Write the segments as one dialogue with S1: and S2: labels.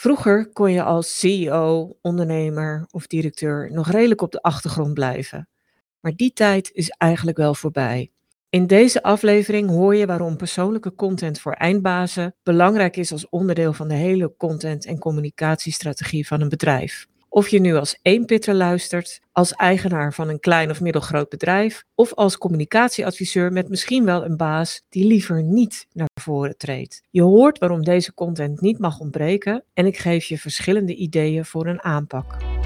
S1: Vroeger kon je als CEO, ondernemer of directeur nog redelijk op de achtergrond blijven. Maar die tijd is eigenlijk wel voorbij. In deze aflevering hoor je waarom persoonlijke content voor eindbazen belangrijk is als onderdeel van de hele content- en communicatiestrategie van een bedrijf. Of je nu als eenpitter luistert, als eigenaar van een klein of middelgroot bedrijf, of als communicatieadviseur met misschien wel een baas die liever niet naar voren treedt. Je hoort waarom deze content niet mag ontbreken en ik geef je verschillende ideeën voor een aanpak.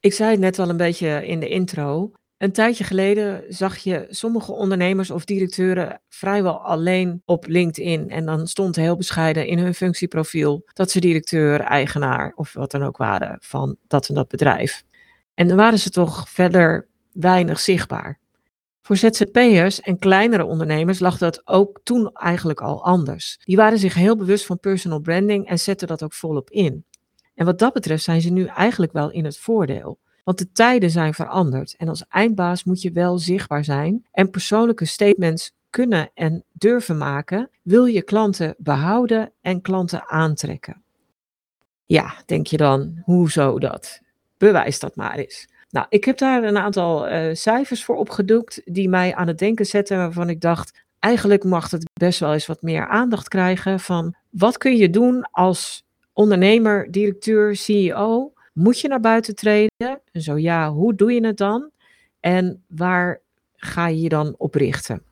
S1: Ik zei het net al een beetje in de intro. Een tijdje geleden zag je sommige ondernemers of directeuren vrijwel alleen op LinkedIn. En dan stond heel bescheiden in hun functieprofiel dat ze directeur, eigenaar of wat dan ook waren van dat en dat bedrijf. En dan waren ze toch verder weinig zichtbaar. Voor ZZP'ers en kleinere ondernemers lag dat ook toen eigenlijk al anders. Die waren zich heel bewust van personal branding en zetten dat ook volop in. En wat dat betreft zijn ze nu eigenlijk wel in het voordeel. Want de tijden zijn veranderd en als eindbaas moet je wel zichtbaar zijn en persoonlijke statements kunnen en durven maken, wil je klanten behouden en klanten aantrekken. Ja, denk je dan, hoezo dat? Bewijs dat maar eens. Nou, ik heb daar een aantal uh, cijfers voor opgedoekt die mij aan het denken zetten, waarvan ik dacht, eigenlijk mag het best wel eens wat meer aandacht krijgen van wat kun je doen als ondernemer, directeur, CEO, moet je naar buiten treden? En zo ja, hoe doe je het dan? En waar ga je je dan op richten?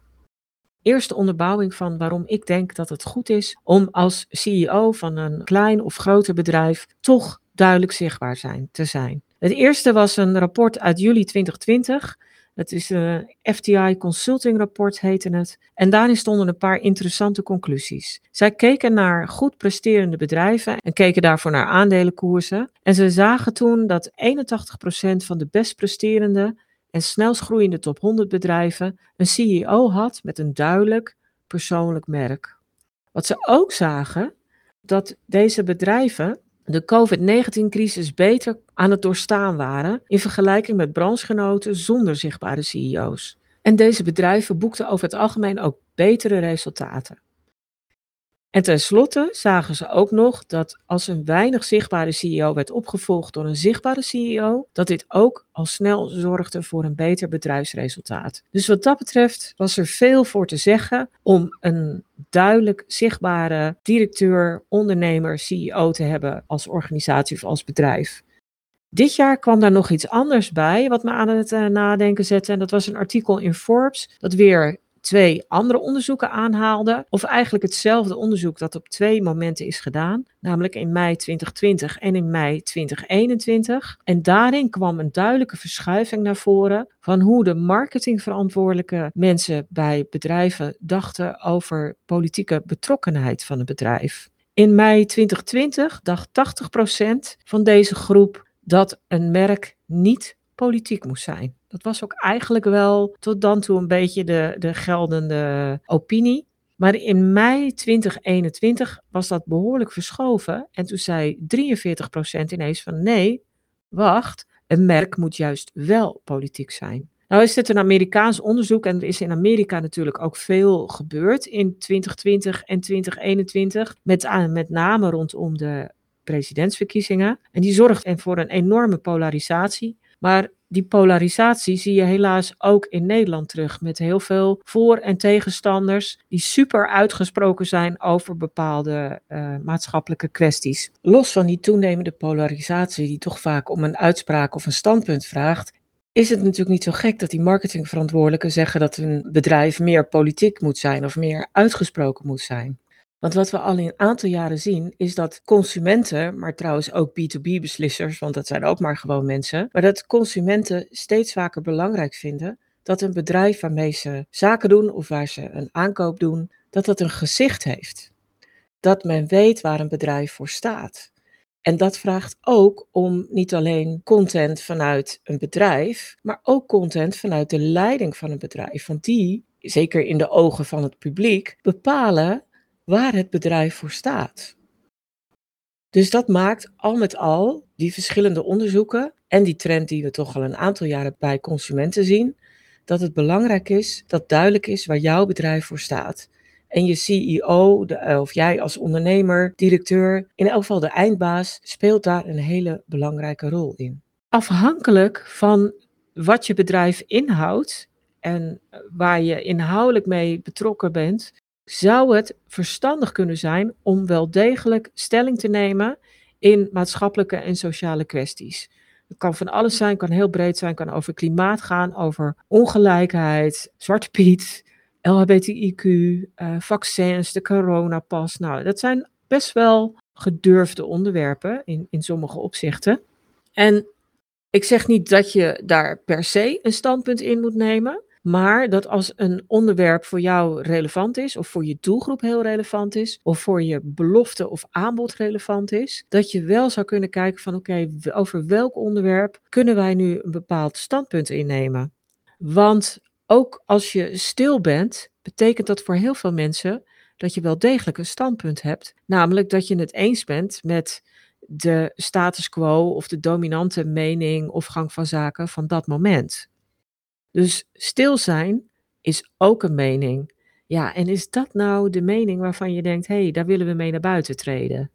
S1: Eerste onderbouwing van waarom ik denk dat het goed is om als CEO van een klein of groter bedrijf toch duidelijk zichtbaar zijn, te zijn. Het eerste was een rapport uit juli 2020 het is een FTI Consulting Rapport, heette het. En daarin stonden een paar interessante conclusies. Zij keken naar goed presterende bedrijven en keken daarvoor naar aandelenkoersen. En ze zagen toen dat 81% van de best presterende en snelst groeiende top 100 bedrijven een CEO had met een duidelijk persoonlijk merk. Wat ze ook zagen, dat deze bedrijven de COVID-19-crisis beter aan het doorstaan waren in vergelijking met branchegenoten zonder zichtbare CEO's. En deze bedrijven boekten over het algemeen ook betere resultaten. En tenslotte zagen ze ook nog dat als een weinig zichtbare CEO werd opgevolgd door een zichtbare CEO, dat dit ook al snel zorgde voor een beter bedrijfsresultaat. Dus wat dat betreft was er veel voor te zeggen om een duidelijk zichtbare directeur, ondernemer, CEO te hebben als organisatie of als bedrijf. Dit jaar kwam daar nog iets anders bij, wat me aan het uh, nadenken zette. En dat was een artikel in Forbes, dat weer twee andere onderzoeken aanhaalde, of eigenlijk hetzelfde onderzoek dat op twee momenten is gedaan, namelijk in mei 2020 en in mei 2021. En daarin kwam een duidelijke verschuiving naar voren van hoe de marketingverantwoordelijke mensen bij bedrijven dachten over politieke betrokkenheid van het bedrijf. In mei 2020 dacht 80% van deze groep dat een merk niet politiek moest zijn. Dat was ook eigenlijk wel tot dan toe een beetje de, de geldende opinie. Maar in mei 2021 was dat behoorlijk verschoven. En toen zei 43% ineens van nee, wacht, een merk moet juist wel politiek zijn. Nou is dit een Amerikaans onderzoek en er is in Amerika natuurlijk ook veel gebeurd in 2020 en 2021. Met, met name rondom de presidentsverkiezingen. En die zorgt voor een enorme polarisatie. Maar die polarisatie zie je helaas ook in Nederland terug. Met heel veel voor- en tegenstanders die super uitgesproken zijn over bepaalde uh, maatschappelijke kwesties. Los van die toenemende polarisatie, die toch vaak om een uitspraak of een standpunt vraagt, is het natuurlijk niet zo gek dat die marketingverantwoordelijken zeggen dat een bedrijf meer politiek moet zijn of meer uitgesproken moet zijn. Want wat we al in een aantal jaren zien, is dat consumenten, maar trouwens ook B2B-beslissers, want dat zijn ook maar gewoon mensen, maar dat consumenten steeds vaker belangrijk vinden dat een bedrijf waarmee ze zaken doen of waar ze een aankoop doen, dat dat een gezicht heeft. Dat men weet waar een bedrijf voor staat. En dat vraagt ook om niet alleen content vanuit een bedrijf, maar ook content vanuit de leiding van een bedrijf. Want die, zeker in de ogen van het publiek, bepalen waar het bedrijf voor staat. Dus dat maakt al met al die verschillende onderzoeken en die trend die we toch al een aantal jaren bij consumenten zien, dat het belangrijk is dat duidelijk is waar jouw bedrijf voor staat. En je CEO, eh, of jij als ondernemer, directeur, in elk geval de eindbaas, speelt daar een hele belangrijke rol in. Afhankelijk van wat je bedrijf inhoudt en waar je inhoudelijk mee betrokken bent, zou het verstandig kunnen zijn om wel degelijk stelling te nemen in maatschappelijke en sociale kwesties. Het kan van alles zijn, kan heel breed zijn, kan over klimaat gaan, over ongelijkheid, Zwarte Piet, LHBTIQ, uh, vaccins, de coronapas. Nou, dat zijn best wel gedurfde onderwerpen in, in sommige opzichten. En ik zeg niet dat je daar per se een standpunt in moet nemen. Maar dat als een onderwerp voor jou relevant is, of voor je doelgroep heel relevant is, of voor je belofte of aanbod relevant is, dat je wel zou kunnen kijken van oké, over welk onderwerp kunnen wij nu een bepaald standpunt innemen. Want ook als je stil bent, betekent dat voor heel veel mensen dat je wel degelijk een standpunt hebt. Namelijk dat je het eens bent met de status quo of de dominante mening of gang van zaken van dat moment. Dus stil zijn is ook een mening. Ja, en is dat nou de mening waarvan je denkt, hé, hey, daar willen we mee naar buiten treden?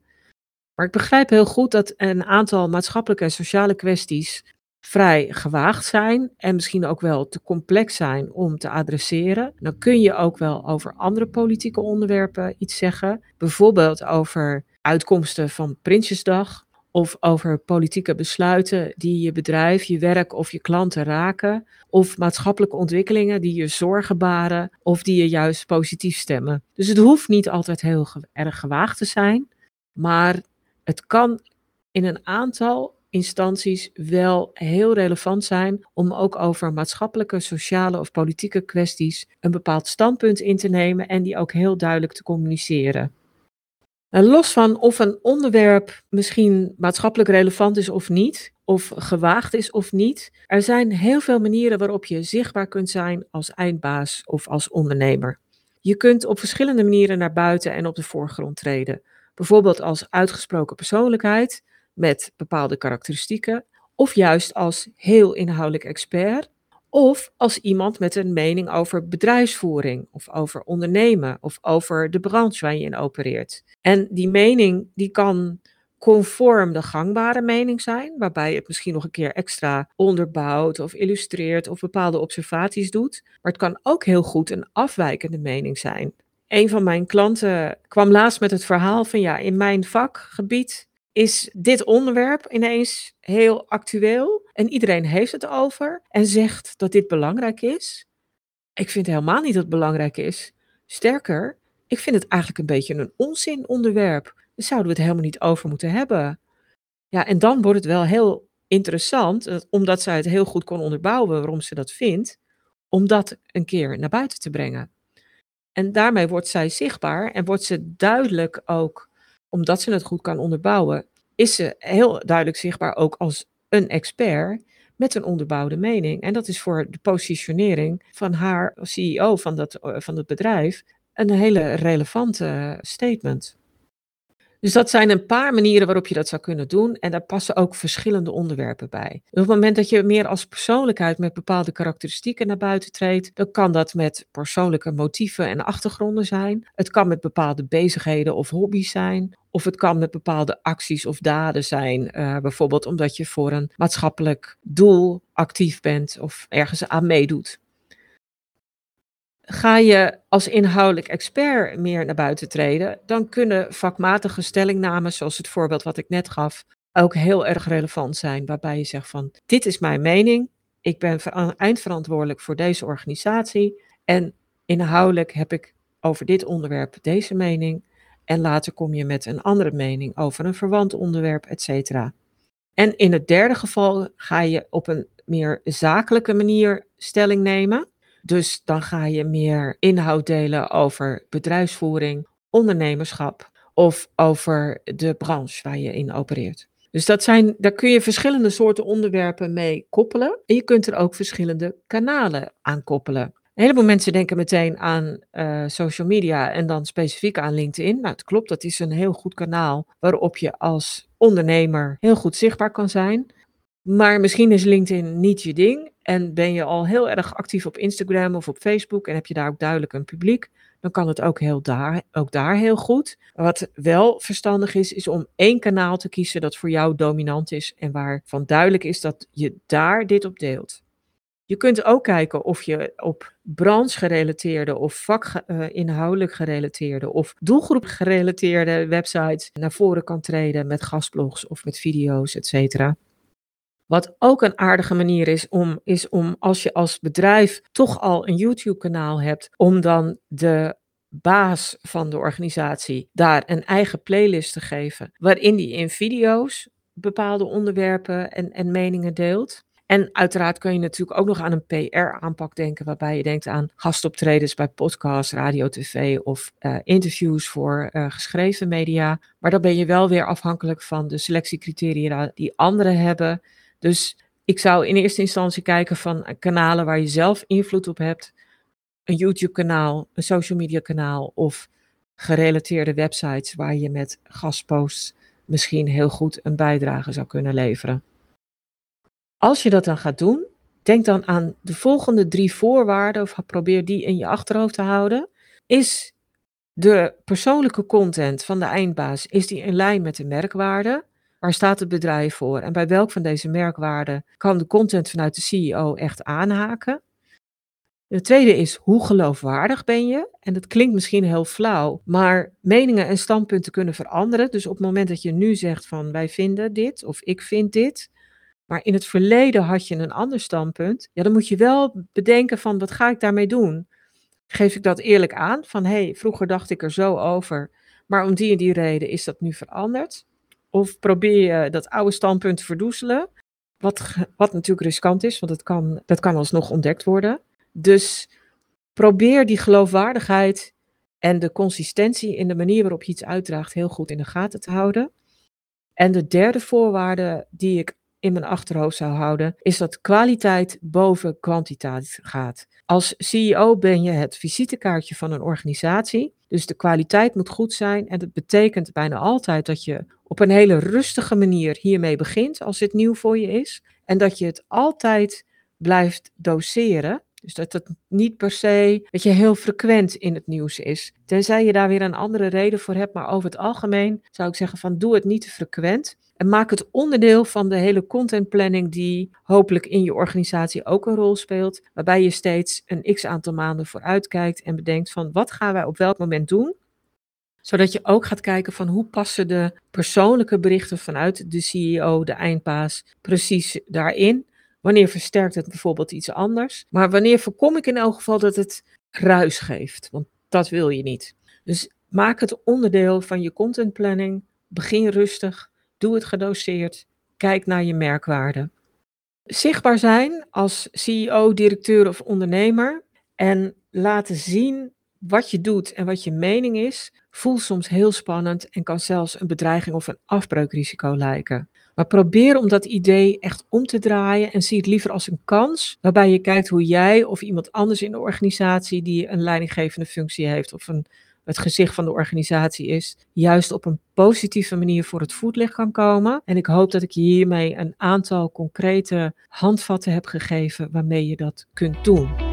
S1: Maar ik begrijp heel goed dat een aantal maatschappelijke en sociale kwesties vrij gewaagd zijn en misschien ook wel te complex zijn om te adresseren. Dan kun je ook wel over andere politieke onderwerpen iets zeggen. Bijvoorbeeld over uitkomsten van Prinsjesdag of over politieke besluiten die je bedrijf, je werk of je klanten raken, of maatschappelijke ontwikkelingen die je zorgen baren of die je juist positief stemmen. Dus het hoeft niet altijd heel erg gewaagd te zijn, maar het kan in een aantal instanties wel heel relevant zijn om ook over maatschappelijke, sociale of politieke kwesties een bepaald standpunt in te nemen en die ook heel duidelijk te communiceren. En los van of een onderwerp misschien maatschappelijk relevant is of niet, of gewaagd is of niet, er zijn heel veel manieren waarop je zichtbaar kunt zijn als eindbaas of als ondernemer. Je kunt op verschillende manieren naar buiten en op de voorgrond treden. Bijvoorbeeld als uitgesproken persoonlijkheid met bepaalde karakteristieken, of juist als heel inhoudelijk expert, of als iemand met een mening over bedrijfsvoering, of over ondernemen, of over de branche waar je in opereert. En die mening die kan conform de gangbare mening zijn, waarbij je het misschien nog een keer extra onderbouwt of illustreert of bepaalde observaties doet. Maar het kan ook heel goed een afwijkende mening zijn. Een van mijn klanten kwam laatst met het verhaal van ja, in mijn vakgebied is dit onderwerp ineens heel actueel en iedereen heeft het over en zegt dat dit belangrijk is. Ik vind helemaal niet dat het belangrijk is. Sterker, ik vind het eigenlijk een beetje een onzin onderwerp. Daar zouden we het helemaal niet over moeten hebben. Ja, en dan wordt het wel heel interessant, omdat zij het heel goed kon onderbouwen waarom ze dat vindt, om dat een keer naar buiten te brengen. En daarmee wordt zij zichtbaar en wordt ze duidelijk ook omdat ze het goed kan onderbouwen, is ze heel duidelijk zichtbaar ook als een expert met een onderbouwde mening. En dat is voor de positionering van haar CEO van dat, eh, van het bedrijf een hele relevante statement. Dus dat zijn een paar manieren waarop je dat zou kunnen doen. En daar passen ook verschillende onderwerpen bij. op het moment dat je meer als persoonlijkheid met bepaalde karakteristieken naar buiten treedt, dan kan dat met persoonlijke motieven en achtergronden zijn. Het kan met bepaalde bezigheden of hobby's zijn. Of het kan met bepaalde acties of daden zijn. Uh, bijvoorbeeld omdat je voor een maatschappelijk doel actief bent of ergens aan meedoet. Ga je als inhoudelijk expert meer naar buiten treden, dan kunnen vakmatige stellingnamen, zoals het voorbeeld wat ik net gaf, ook heel erg relevant zijn. Waarbij je zegt van, dit is mijn mening, ik ben eindverantwoordelijk voor deze organisatie en inhoudelijk heb ik over dit onderwerp deze mening. En later kom je met een andere mening over een verwant onderwerp, et cetera. En in het derde geval ga je op een meer zakelijke manier stelling nemen. Dus dan ga je meer inhoud delen over bedrijfsvoering, ondernemerschap of over de branche waar je in opereert. Dus dat zijn, daar kun je verschillende soorten onderwerpen mee koppelen. En je kunt er ook verschillende kanalen aan koppelen. Een heleboel mensen denken meteen aan uh, social media en dan specifiek aan LinkedIn. Nou, het klopt, dat is een heel goed kanaal waarop je als ondernemer heel goed zichtbaar kan zijn. Maar misschien is LinkedIn niet je ding en ben je al heel erg actief op Instagram of op Facebook en heb je daar ook duidelijk een publiek, dan kan het ook, heel daar, ook daar heel goed. Wat wel verstandig is, is om één kanaal te kiezen dat voor jou dominant is en waarvan duidelijk is dat je daar dit op deelt. Je kunt ook kijken of je op branchegerelateerde of vakinhoudelijk uh, gerelateerde of doelgroep gerelateerde websites naar voren kan treden met gastblogs of met video's, etc. Wat ook een aardige manier is om, is om als je als bedrijf toch al een YouTube-kanaal hebt, om dan de baas van de organisatie daar een eigen playlist te geven, waarin die in video's bepaalde onderwerpen en, en meningen deelt. En uiteraard kun je natuurlijk ook nog aan een PR-aanpak denken, waarbij je denkt aan gastoptredens bij podcasts, radio, tv of uh, interviews voor uh, geschreven media. Maar dan ben je wel weer afhankelijk van de selectiecriteria die anderen hebben. Dus ik zou in eerste instantie kijken van kanalen waar je zelf invloed op hebt. Een YouTube-kanaal, een social media-kanaal of gerelateerde websites waar je met gastposts misschien heel goed een bijdrage zou kunnen leveren. Als je dat dan gaat doen, denk dan aan de volgende drie voorwaarden of probeer die in je achterhoofd te houden. Is de persoonlijke content van de eindbaas, is die in lijn met de merkwaarde? Waar staat het bedrijf voor? En bij welk van deze merkwaarden kan de content vanuit de CEO echt aanhaken? De tweede is, hoe geloofwaardig ben je? En dat klinkt misschien heel flauw, maar meningen en standpunten kunnen veranderen. Dus op het moment dat je nu zegt van wij vinden dit of ik vind dit, maar in het verleden had je een ander standpunt, ja, dan moet je wel bedenken van wat ga ik daarmee doen? Geef ik dat eerlijk aan van hé, hey, vroeger dacht ik er zo over, maar om die en die reden is dat nu veranderd? Of probeer je dat oude standpunt te verdoezelen, wat, wat natuurlijk riskant is, want het kan, dat kan alsnog ontdekt worden. Dus probeer die geloofwaardigheid en de consistentie in de manier waarop je iets uitdraagt heel goed in de gaten te houden. En de derde voorwaarde die ik in mijn achterhoofd zou houden, is dat kwaliteit boven kwantiteit gaat. Als CEO ben je het visitekaartje van een organisatie, dus de kwaliteit moet goed zijn en dat betekent bijna altijd dat je op een hele rustige manier hiermee begint als dit nieuw voor je is en dat je het altijd blijft doseren. Dus dat het niet per se dat je heel frequent in het nieuws is. Tenzij je daar weer een andere reden voor hebt, maar over het algemeen zou ik zeggen van doe het niet te frequent. En maak het onderdeel van de hele contentplanning die hopelijk in je organisatie ook een rol speelt. Waarbij je steeds een x aantal maanden vooruit kijkt en bedenkt van wat gaan wij op welk moment doen. Zodat je ook gaat kijken van hoe passen de persoonlijke berichten vanuit de CEO, de eindpaas, precies daarin. Wanneer versterkt het bijvoorbeeld iets anders? Maar wanneer voorkom ik in elk geval dat het ruis geeft? Want dat wil je niet. Dus maak het onderdeel van je contentplanning. Begin rustig. Doe het gedoseerd. Kijk naar je merkwaarde. Zichtbaar zijn als CEO, directeur of ondernemer en laten zien wat je doet en wat je mening is, voelt soms heel spannend en kan zelfs een bedreiging of een afbreukrisico lijken. Maar probeer om dat idee echt om te draaien en zie het liever als een kans, waarbij je kijkt hoe jij of iemand anders in de organisatie die een leidinggevende functie heeft of een het gezicht van de organisatie is, juist op een positieve manier voor het voetlicht kan komen. En ik hoop dat ik je hiermee een aantal concrete handvatten heb gegeven waarmee je dat kunt doen.